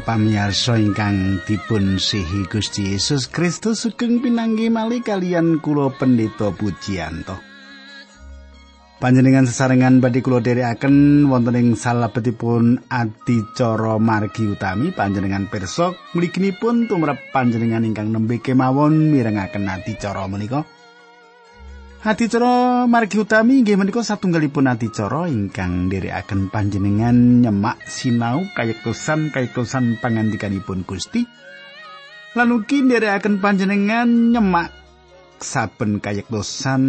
Para pamirsa ingkang dipun sihi Gusti Yesus Kristus sugeng pinanggi malih kalian kula pendeta pujianto. Panjenengan sesarengan badhe kula dherekaken wonten ing salebetipun adicara margi utami panjenengan pirsa mliginipun tumrap panjenengan ingkang nembe kemawon mirengaken adicara menika. Adicara margi utami inggih menika satunggalipun adicara ingkang nderekaken panjenengan nyemak sinau kayektosan kayektosan pangandikanipun Gusti. Lan ugi nderekaken panjenengan nyemak saben kayektosan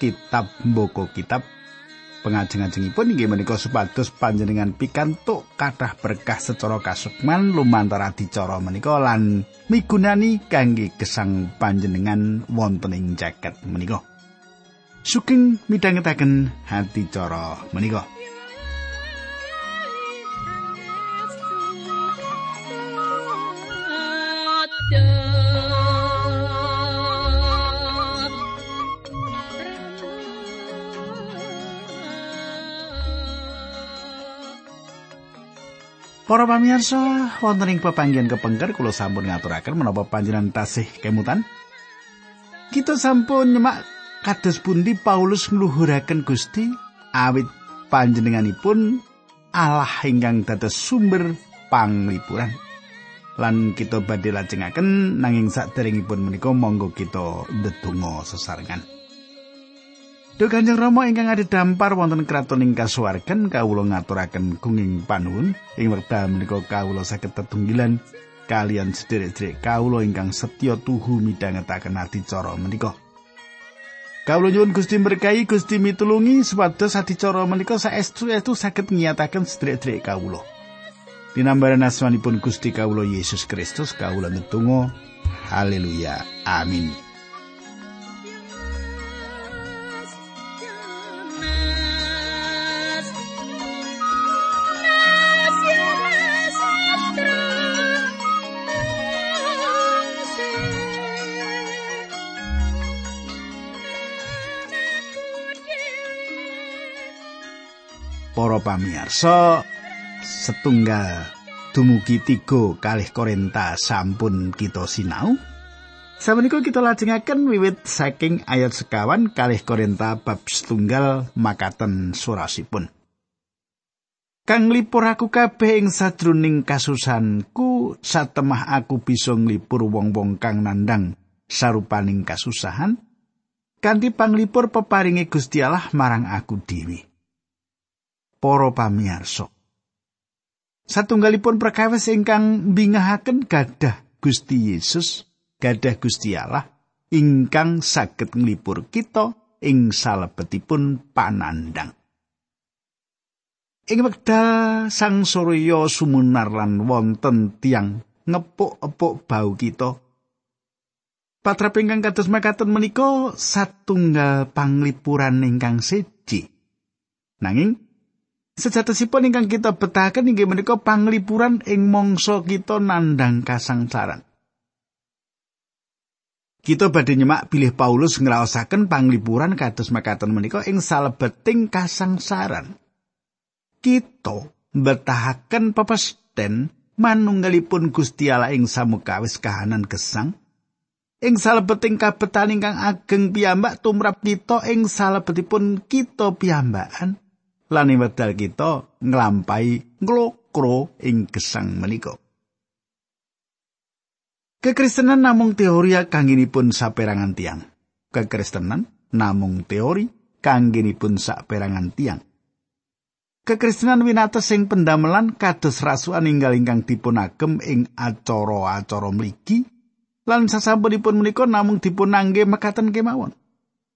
kitab mboko kitab pengajeng-ajengipun inggih menika supados panjenengan pikantuk kathah berkah secara kasukman lumantar adicara menika lan migunani kangge gesang panjenengan wonten ing jaket menika. Sugeng midhangetaken hati cara menika. Para pamirsa, wonten ing pepanggihan kepengker kula sampun ngaturaken menapa panjenengan tasih kemutan. Kita sampun nyemak kados pundi Paulus ngluhuraken Gusti awit panjenenganipun Allah ingkang dados sumber panglipuran. Lan kita badhe lajengaken nanging saderengipun menika monggo kita ndedonga sesarengan. Duh Kanjeng Rama ingkang ada dampar wonten kraton ing kasuwargan kawula ngaturaken gunging panuwun ing wekdal menika kawula saged tetunggilan kalian sederek-sederek kawula ingkang setya tuhu midhangetaken adicara menika. Kawula nyuwun Gusti berkahi Gusti mitulungi supados adicara menika saestu estu saged ngiyataken sedherek-sedherek kawula. Dinambaran asmanipun Gusti kawula Yesus Kristus kawula ngetunggal. Haleluya. Amin. Para pamirsa setunggal dumugi tiga kalih korenta sampun kita sinau Sabenika kita lajengaken wiwit saking ayat sekawan kalih korenta bab setunggal makaten surasipun. Kang lipur aku kabeh ing sadruning kasusanku satemah aku bisa nglipur wong-wong kang nandang sarupaning kasusahan kanthi panglipur peparinge Gusti Allah marang aku dhewe. Para pamirsa. Satunggalipun perkawis ingkang bingahaken gadah Gusti Yesus, gadah Gusti Allah ingkang saged nglipur kita ing salebetipun panandang. Ing wekdal sang surya sumunar lan wonten tiang ngepuk-epuk bau kita. Patrap ingkang kados makaten menika satunggal panglipuran ingkang siji. Nanging Sejatosipun ingkang kita betahaken inggih menika panglipuran ing mangsa kita nandang kasangsaran. Kita badhe nyemak bilih Paulus ngraosaken panglipuran kados makaten menika ing salebeting kasangsaran. Kita betahaken pepesten manunggalipun Gusti Allah ing samukawis kahanan gesang. Ing salebeting kabetan ingkang ageng piyambak tumrap kita ing salebetipun kita piyambakan. Lan wedal kita nglampahi nglokro ing gesang menika. Kekristenan namung teori kangginipun saperangan tiang. Kekristenan namung teori kangginipun saperangan tiang. Kekristenan winates sing pendamelan kados rasukan inggal ingkang dipun agem ing acara-acara mligi lan sasampunipun menika namung dipun angge mekaten kemawon.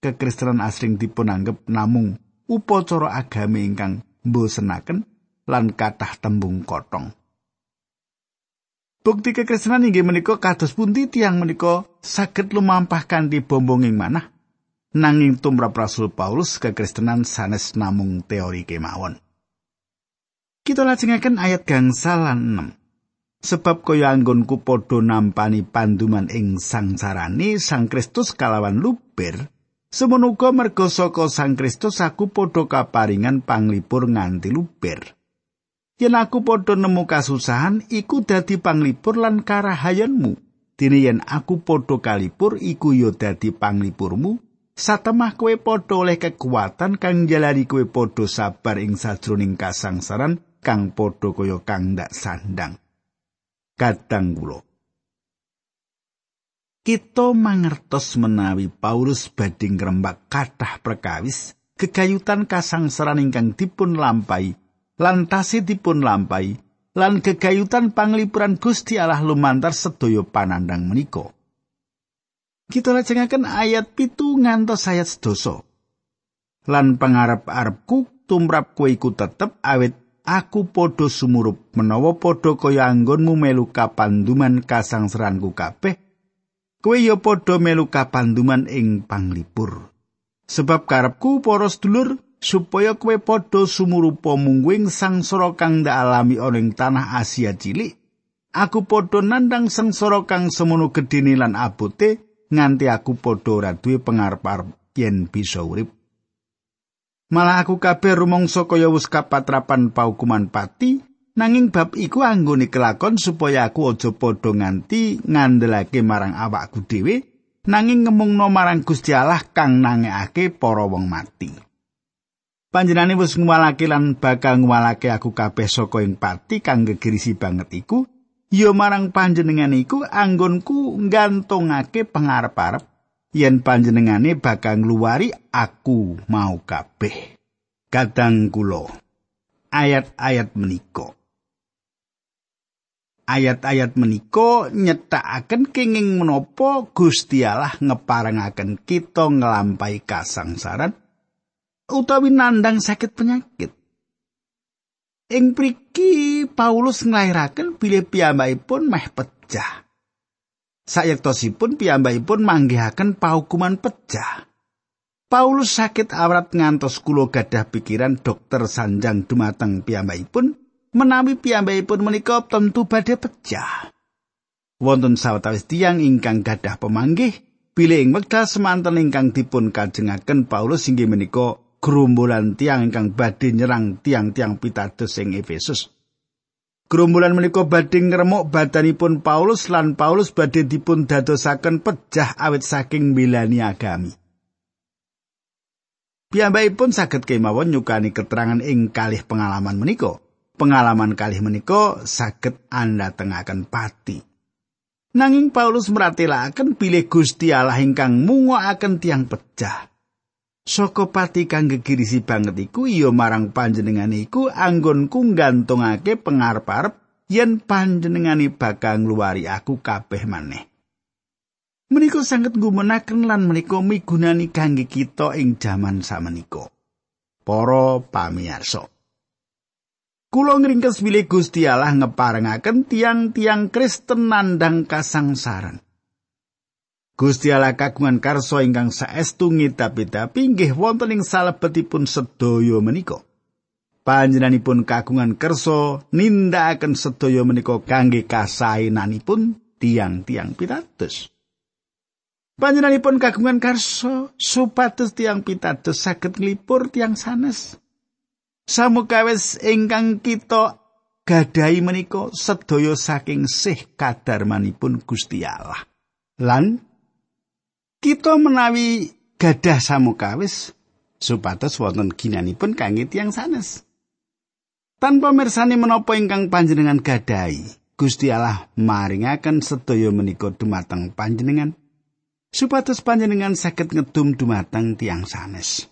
Kekristenan asring dipun anggap namung upacara agami ingkang mbosenaken lan kathah tembung kotong. Bukti kekristenan inggih menika kados pundi tiang menika saged lumampah kanthi bombonging manah nanging tumrap Rasul Paulus kekristenan sanes namung teori kemawon. Kita lajengaken ayat gangsal lan 6. Sebab kaya anggonku padha nampani panduman ing sangsarane Sang Kristus kalawan luber, Semono uga merga saka Sang Kristus aku padha kaparingan panglipur nganti luber. yen aku padha nemu kasusahan iku dadi panglipur lan karahayanmu. Dene yen aku padha kalipur iku ya dadi panglipurmu. Satemah kowe padha oleh kekuatan kang jalari kowe padha sabar ing sajroning kasangsaran kang padha kaya kang ndak sandang kadang kula kita mangertos menawi Paulus badhe ngrembak kathah perkawis kegayutan kasangsaran ingkang dipun lampahi lan tasih dipun lampahi lan gegayutan panglipuran Gusti Allah lumantar sedaya panandang menika. Kita lajengaken ayat pitu ngantos ayat sedoso. Lan pangarep-arepku tumrap kowe iku tetep awit aku padha sumurup menawa padha kaya anggonmu melu kapanduman kasangsaranku kabeh kowe ya padha melu kapanduman ing panglipur. Sebab karepku para sedulur supaya kowe padha sumurupa mungguing sangsara kang ndak alami ana ing tanah Asia cilik aku padha nandang sangsara kang semono gedene lan abote nganti aku padha ora duwe pangarep yen bisa urip. Malah aku kabeh rumangsa kaya wis kapatrapan paukuman pati nanging bab iku anggone kelakon supaya aku aja padha nganti ngandelake marang awakku dhewe nanging ngemungno marang Gusti Allah kang nangekake para wong mati Panjenane wis ngwalake lan bakal ngwalake aku kabeh saka ing pati kang gegirisi banget iku, ya marang panjenengan iku anggonku nggantungake pangarep-arep yen panjenengane bakal ngluwari aku mau kabeh. Kadang kula ayat-ayat menika Ayat-ayat menika nyetakaken kenging menapa Gusti Allah ngeparengaken kita nglampahi kasangsaran utawi nandang sakit penyakit. Ing priki Paulus nglairaken bilih piyambakipun meh pecah. Sayektosipun piyambakipun manggihaken pahukuman pecah. Paulus sakit awrat ngantos kula gadah pikiran dokter sanjang dumateng piyambakipun menawi piyambakipun menika tentu badhe pecah. Wonten sawetawis tiyang ingkang gadah pemanggih bilih ing wekdal semanten ingkang dipun kajengaken Paulus inggih menika gerombolan tiang ingkang badhe nyerang tiang-tiang pitados ing Efesus. Gerombolan menika badhe ngremuk badanipun Paulus lan Paulus badhe dipun dadosaken pejah awit saking milani agami. Piyambakipun saged kemawon nyukani keterangan ing kalih pengalaman menika. Pengalaman kalih menika saged andhatengaken pati. Nanging Paulus meratelaken bilih Gusti Allah ingkang mungokaken tiang pecah. Saka pati kang gegirisi banget iku iya marang panjenengane iku anggonku nggantungake pengarep-arep yen panjenengane bakal ngluwari aku kabeh maneh. Menika sanget nggumenaken lan menika migunani kangge kita ing jaman samenika. Para pamirsa. Kula ngringkes bilih Gusti Allah ngeparengaken tiang-tiang Kristen nandang kasangsaran. Gusti Allah kagungan karso ingkang saestu ngidap-idapi nggih wonten ing salebetipun sedaya menika. Panjenenganipun kagungan kersa nindakaken sedaya menika kangge kasaenanipun tiang-tiang pitados. Panjenenganipun kagungan karso supados tiang pitados saged nglipur tiang sanes. Samukawis ingkang kita gadahi menika sedaya saking sih kadarmanipun Gusti Allah. Lan kita menawi gadah samukawis supados wonten ginanipun kangge tiyang sanes. Tanpa mirsani menapa ingkang panjenengan gadahi, Gusti Allah maringaken sedaya menika dumateng panjenengan supados panjenengan saged ngedum dumateng tiyang sanes.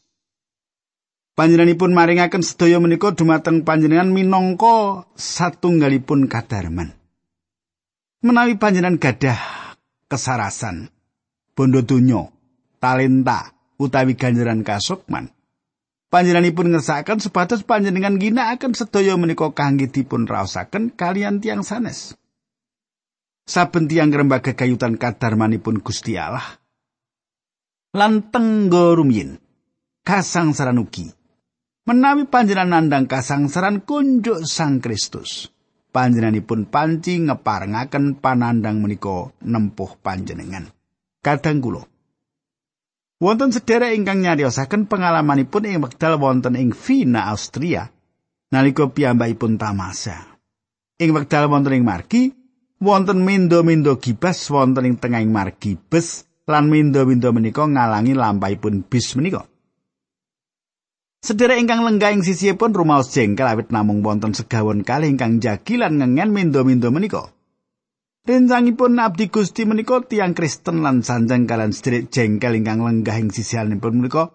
Panjenenganipun maringaken sedaya menika dumateng panjenengan minangka satunggalipun kadarman. Menawi panjenengan gadah kesarasan, bondo donya, talenta utawi ganjaran kasukman. Panjenenganipun ngersakaken sebatas panjenengan ginakaken sedaya menika kangge dipun raosaken kalian tiang sanes. Saben tiang rembag kayutan kadarmanipun Gusti Allah. Lan tenggo rumiyin kasangsaran ugi. Menawi panjenengan nandang kasangsaran kunjuk Sang Kristus. Panjenenganipun panci ngeparengaken panandang menika nempuh panjenengan. kadang kula. Wonten sedherek ingkang nyariosaken pengalamanipun ing wekdal wonten ing Vina, Austria. nalika piyambakipun tamasa. Ing wekdal wonten ing margi, wonten mindo-mindo gibas wonten ing tengahing margi bus lan mindo-mindo menika ngalangi lampahipun bis menika. Sedherek ingkang lenggah ing sisihipun rumaos jengkel awit namung wonten segawon kalih ingkang jagi lan ngengen mindo-mindo menika. Rencangipun abdi Gusti menika tiang Kristen lan sanjang kalian sedherek jengkel ingkang lenggah ing sisihanipun menika.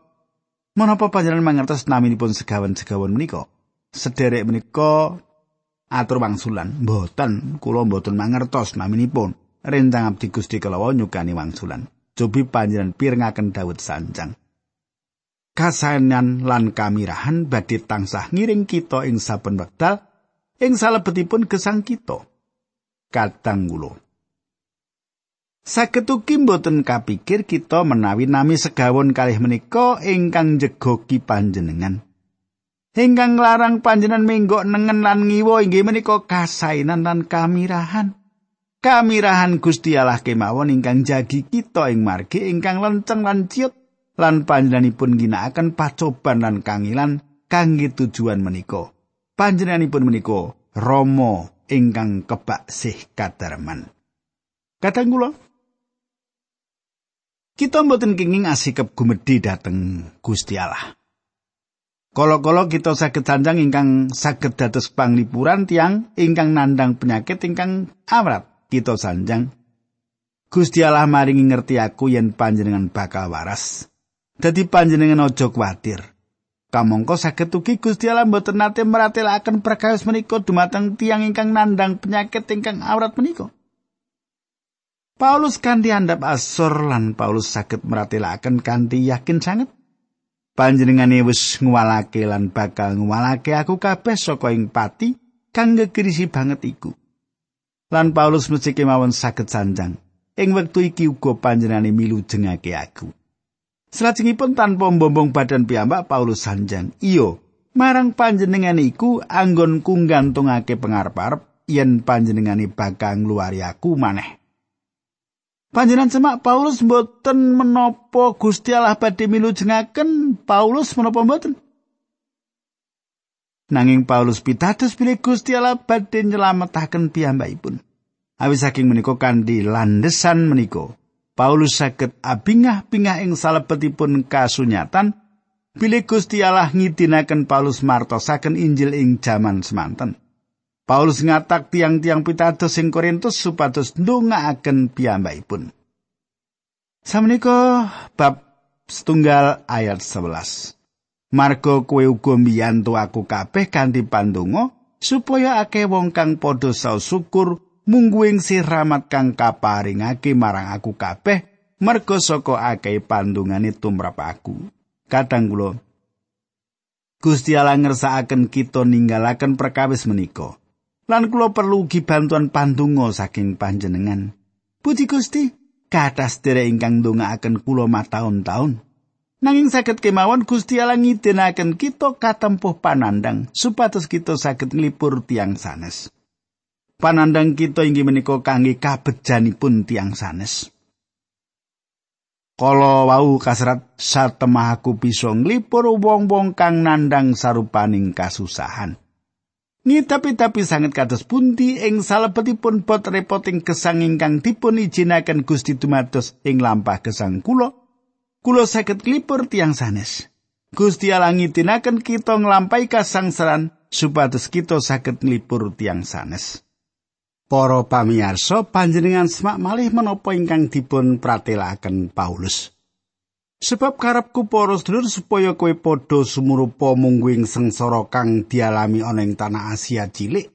Menapa panjenengan mangertos naminipun segawon-segawon menika? Sederek menika atur wangsulan. Mboten, kula mboten mangertos naminipun. Rencang abdi Gusti kalawa nyukani wangsulan. Cobi panjenengan pirengaken Daud sanjang. Kasaenan lan kamirahan badhe tansah ngiring kita ing saben wekdal ing salebetipun gesang kita kadang kula Saged ugi mboten kapikir kita menawi nami segawon kalih menika ingkang jegoki panjenengan. Ingkang larang panjenengan menggok nengen lan ngiwa inggih menika kasainan lan kamirahan. Kamirahan Gusti Allah kemawon ingkang jagi kita ing margi ingkang lenceng lan ciut lan panjenenganipun ginakaken pacoban lan kangilan kangge tujuan menika. Panjenenganipun menika Rama ingkang kebak sih kadarman. Kadang kula kita mboten kenging asikep gumedhi dhateng Gusti Allah. Kala-kala kita saged sanjang ingkang saged dados panglipuran tiang ingkang nandang penyakit ingkang awrat kita sanjang Gusti Allah maringi ngerti aku yen panjenengan bakal waras. Dadi panjenengan aja kuwatir. Kamangka saged ugi Gusti Allah mboten nate meratelaken perkawis menika dumateng tiang ingkang nandang penyakit ingkang awrat menika. Paulus kanthi andhap asor lan Paulus saged meratelaken kanthi yakin sanget. Panjenengane wis ngwalake lan bakal ngwalake aku kabeh saka ing pati kang gegrisi banget iku. Lan Paulus mesti kemawon saged sanjang. Ing wektu iki uga panjenengane milu jengake aku. Salajengipun tanpa mbombong badan piyambak Paulus sanjang. Iyo, marang panjenengan iku anggon kunggantungake pengarep-arep yen panjenengane bakal ngluwari aku maneh. Panjenengan semak Paulus mboten menapa Gusti Allah badhe milujengaken Paulus menapa mboten? Nanging Paulus pitados bilih Gusti Allah badhe nyelametaken piyambakipun. Awis saking menika kanthi landesan menika, Paulus saged abingah-bingah ing salebetipun kasunyatan bilih Gusti Allah ngidinaken Paulus martosaken Injil ing jaman semanten. Paulus ngatak tiang-tiang pitados ing Korintus supados ndongaaken piyambakipun. Samenika bab setunggal ayat 11. Margo kowe uga mbiyantu aku kabeh kanthi pandonga supaya akeh wong kang padha saus syukur mungguing siramat kang kaparingake marang aku kabeh merga saka akeh pandungane tumrap aku. Kadang kula Gusti Allah ngersakaken kita ninggalaken perkawis menika. Lan kula perlu ugi bantuan pandungo saking panjenengan. Puji Gusti kathah sedherek ingkang ndongaaken kula mataun-taun. Nanging saged kemawon Gusti Allah ngidinaken kita katempuh panandang supados kita saged nglipur tiang sanes. Panandang kita inggih menika kangge kabejanipun tiang sanes. Kala wau kasrat satemah aku bisa nglipur wong-wong kang nandang sarupaning kasusahan. Ngitapi-tapi sanget kados pundi ing salebetipun bot repoting gesang ingkang dipun ijinaken Gusti dumados ing lampah gesang kula. Kula saged nglipur tiang sanes. Gusti Allah ngitinaken kita nglampahi kasangsaran supados kita saged nglipur tiang sanes. Para pamirsa, panjenengan semak malih menapa ingkang dipun pratelaken Paulus. Sebab karepku para sedulur supaya kowe padha sumurupa mungguing sengsara kang dialami ana ing tanah Asia cilik.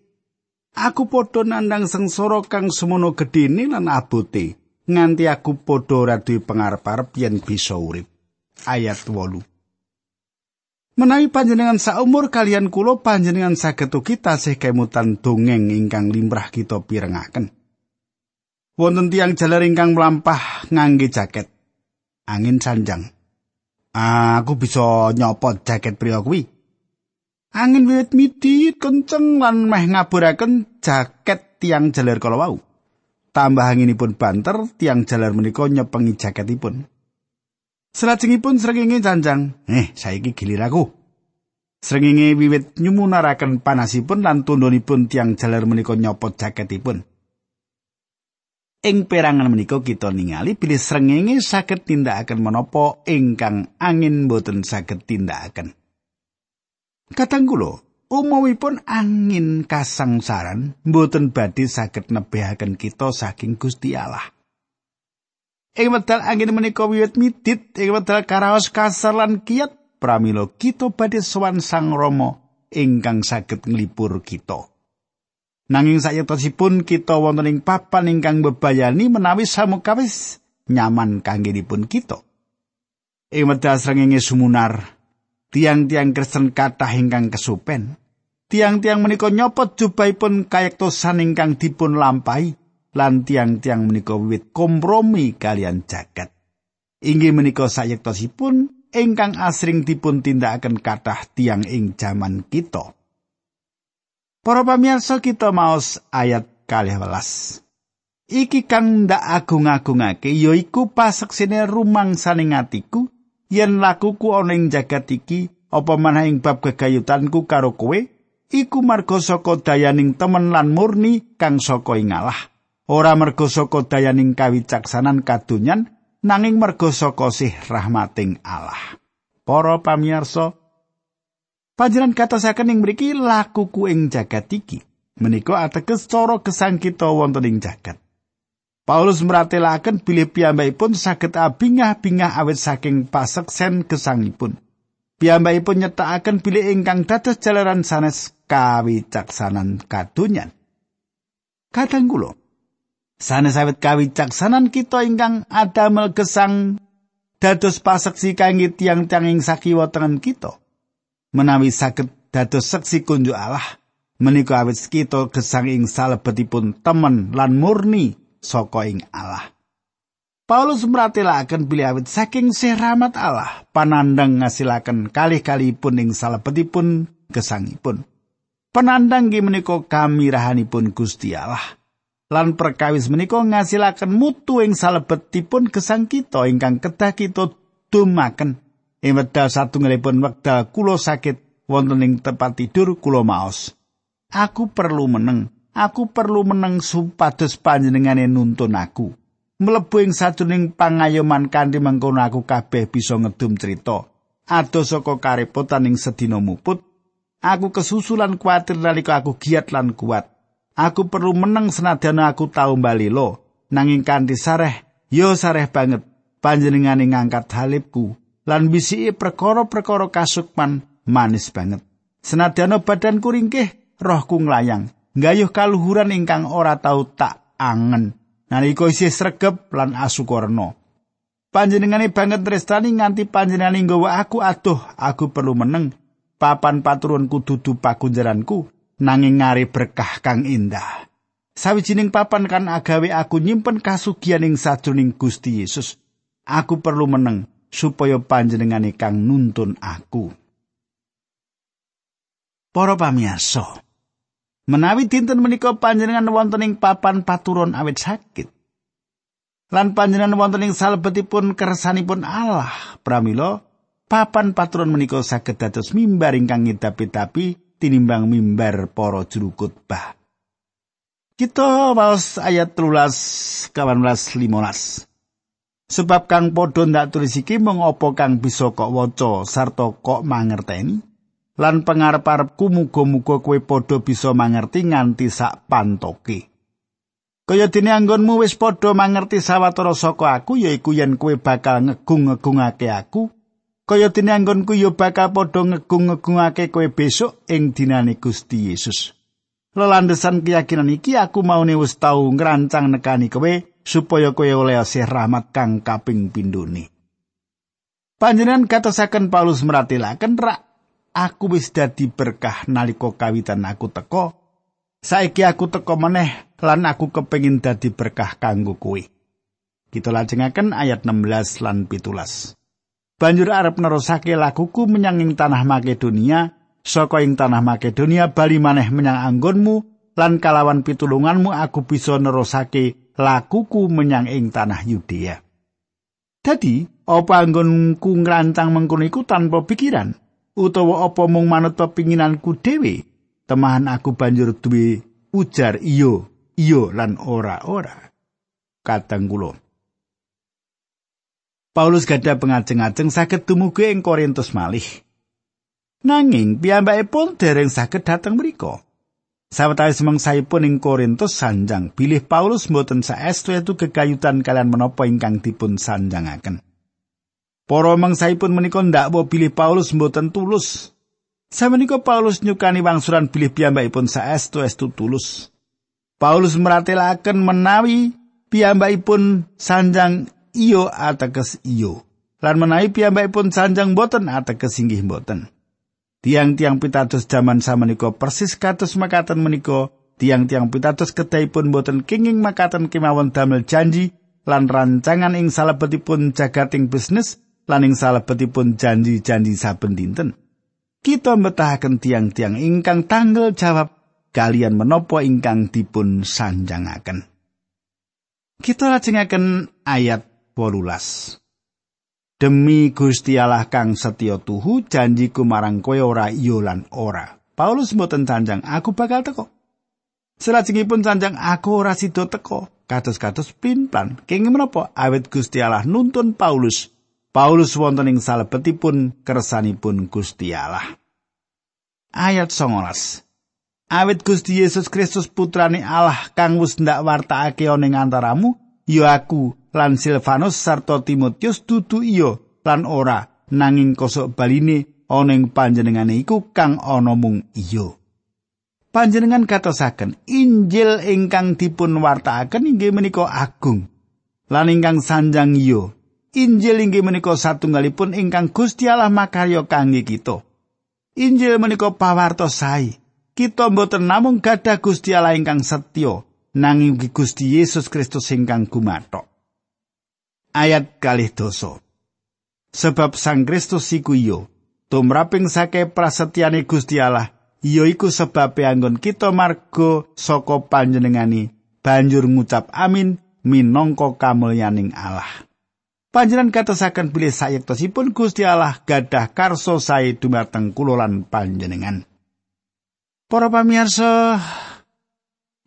Aku padha nandang sengsara kang semono gedene lan abote, nganti aku padha ora duwe pangarep-arep yen bisa urip. Ayat 8. Menawi panjenengan saumur kalian kula panjenengan saged ugi tasih kemutan dongeng ingkang limrah kita pirengaken. Wonten tiang jalar ingkang melampah ngangge jaket. Angin sanjang. Aku bisa nyopot jaket pria kuwi. Angin wiwit midit kenceng lan meh ngaburaken jaket tiang jalar kala wau. Tambah anginipun banter, tiang jalar menika nyepengi jaketipun. Salajengipun srengenge janjang, "Eh, saiki gilir aku." Srengenge wiwit nyumunaraken panasipun lan tundhonipun tiang jaler menika nyopot jaketipun. Ing perangan menika kita ningali bilih srengenge saged tindakaken menapa ingkang angin boten saged tindakaken. Katang kula, umumipun angin kasangsaran boten badhe saged nebehaken kita saking Gusti Allah. Ing wekdal angin menika wiwit midit, ing wekdal karaos kasar lan kiat pramila kita badhe sowan Sang Rama ingkang saged nglipur kita. Nanging sayektosipun kita wonten ing papan ingkang bebayani menawi samukawis nyaman kangge dipun kita. Ing wedal srengenge sumunar, tiang-tiang Kristen kathah ingkang kesupen. Tiang-tiang menika nyopot jubahipun kayektosan ingkang dipun lampahi lan tiang-tiang menika wiwit kompromi kalian jagat. Inggih menika sayektosipun ingkang asring dipun tindakaken kathah tiang ing jaman kita. Para pamirsa kita maos ayat kalih welas. Iki kang ndak agung-agungake yaiku paseksine rumangsaning atiku yen lakuku ana ing jagat iki apa manah ing bab gegayutanku karo kowe iku marga saka dayaning temen lan murni kang saka ing Allah. Ora merga saka dayaning kawicaksanan kadonyan nanging merga saka sih rahmating Allah. Para pamirsa, panjenengan katosaken ing mriki lakuku ing jagat iki. Menika ateges cara gesang kita wonten ing jagat. Paulus meratelaken bilih piyambakipun saged abingah-bingah awit saking paseksen gesangipun. Piyambakipun nyetakaken bilih ingkang dados jalaran sanes kawicaksanan kadonyan. Kadang kula Sanes awit kawicaksanan kita ingkang adamel gesang dados paseksi kangge tiang-tiang ing sakiwa tengen kita. Menawi saged dados seksi kunjuk Allah, menika awit kita gesang ing salebetipun temen lan murni saka ing Allah. Paulus meratelaken bilih awit saking seramat Allah panandang ngasilaken kalih-kalihipun ing salebetipun gesangipun. Penandang menika kamirahanipun Gusti Allah. Lan perkawis menika ngasilaken mutu ing salebetipun gesang kita ingkang kedah kita dumaken. Ing wekdal satunggalipun wekdal kula sakit wonten ing tempat tidur kula maos. Aku perlu meneng aku perlu meneng supados panjenengane nuntun aku. Mlebu ing sajroning pangayoman kanthi mengkono aku kabeh bisa ngedum cerita ado saka karepotan ing sedina muput aku kesusulan kuatir nalika aku giat lan kuat Aku perlu meneng senadyan aku tau lo, nanging kanthi sareh, yo sareh banget panjenengane ngangkat halipku lan bisiki perkara-perkara kasukman manis banget. Senadyan badanku ringkih, rohku nglayang, gayuh kaluhuran ingkang ora tau tak angen. Nalika isih sregep lan asukorno. Panjenengane banget tresnani nganti panjenengane nggawa aku aduh, aku perlu meneng papan paturunku dudu pakunjaranku nanging ngari berkah kang indah. Sawijining papan kan agawe aku nyimpen kasugian ing sajroning Gusti Yesus. Aku perlu meneng supaya panjenengane kang nuntun aku. Para pamiyasa, menawi dinten menika panjenengan wonten ing papan paturon awit sakit. Lan panjenengan wonten ing salebetipun kersanipun Allah, pramila papan paturon menika saged dados mimbar ingkang ngidapi-dapi tinimbang mimbar para juru khotbah. Kita waos ayat 13 18 15. Sebab kang padha ndak tulis iki mung apa kang bisa kok waca sarta kok mangerteni lan pangarep-arepku muga-muga kowe padha bisa mangerti nganti sak pantoke. Kaya dene anggonmu wis padha mangerti sawetara saka aku yaiku yen kowe bakal ngegung-ngegungake aku kaya dene anggonku ya bakal padha ngegung-ngegungake kowe besok ing dinane Gusti Yesus. Lelandesan keyakinan iki aku mau wis tau ngrancang nekani kowe supaya kowe oleh asih rahmat kang kaping pindhone. Panjenengan katosaken Paulus meratilaken rak aku wis dadi berkah nalika kawitan aku teko. Saiki aku teko meneh lan aku kepengin dadi berkah kanggo kowe. Kita lajengaken ayat 16 lan 17. Banjur arep nerusake lakuku menyang ing tanah Makedonia saka ing tanah Makedonia bali maneh menyang anggonmu lan kalawan pitulunganmu aku bisa nerusake lakuku menyang ing tanah Yudea. Dadi, apa anggonku ngrancang mengkono iku tanpa pikiran? utawa apa mung manut pepinginanku dhewe temahan aku banjur duwe ujar iyo iyo lan ora-ora katang kula Paulus gada pengajeng-ajeng saged dumugi ing Korintus malih. Nanging piyambakipun dereng saged dhateng mriku. Sawetawis mangsaipun ing Korintus sanjang bilih Paulus mboten saestu itu kekayutan kalian menapa ingkang dipun sanjangaken. Para mangsaipun menika ndak bilih Paulus mboten tulus. Samenika Paulus nyukani wangsuran bilih piyambakipun saestu estu tulus. Paulus meratelaken menawi piyambakipun sanjang iyo ateges iyo. Lan menawi piyambakipun sanjang boten ateges inggih boten. Tiang-tiang pitados jaman samenika persis kados makaten menika tiang-tiang pitados kedahipun boten kenging makaten kemawon damel janji lan rancangan ing salebetipun jagating bisnis lan ing salebetipun janji-janji saben dinten. Kita mbetahaken tiang-tiang ingkang tanggal jawab kalian menopo ingkang dipun sanjangaken. Kita lajengaken ayat wolulas. Demi Gusti Allah kang setya tuhu janjiku marang kowe ora iya lan ora. Paulus mboten sanjang aku bakal teko. Selajengipun sanjang aku ora sida teko. Kados-kados pinplan. Kenging menapa awit Gusti Allah nuntun Paulus. Paulus wonten ing salebetipun kersanipun Gusti Allah. Ayat 19. Awit Gusti Yesus Kristus putrane Allah kang wis ndak wartakake ana ing antaramu, ya aku lan Silvanus sarta Timotius dudu iya lan ora nanging kosok baline ana ing panjenengane iku kang ana mung iya. Panjenengan katosaken Injil ingkang dipun wartakaken inggih menika agung. Lan ingkang sanjang iya. Injil inggih menika satunggalipun ingkang Gusti Allah makarya kangge kita. Injil menika pawarta sae. Kita mboten namung gadah Gusti Allah ingkang setya, nanging Gusti Yesus Kristus ingkang gumathok. Ayat kalih dosa. Sebab Sang Kristus iku iyo, tumraping sake prasetyane Gusti Allah, iya iku sebab anggon kita marga saka panjenengani banjur ngucap amin minangka kamulyaning Allah. Panjenengan katosaken bilih sayektosipun Gusti Allah gadah karso sae dumateng kula lan panjenengan. Para pamirsa,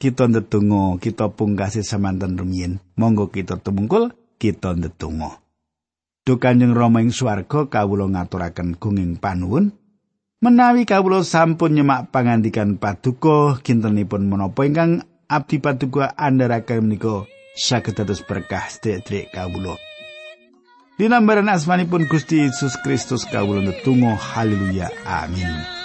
kita ndedonga kita pungkasi semanten rumiyin. Monggo kita tumungkul kita ndedonga. Duh Kanjeng Rama ing swarga kawula ngaturaken gunging panuwun menawi kawula sampun nyemak pangandikan paduka kintenipun menapa ingkang abdi paduka andharaken menika saged dados berkah sedherek kawula. Dinambaran asmanipun Gusti Yesus Kristus kawula ndedonga haleluya amin.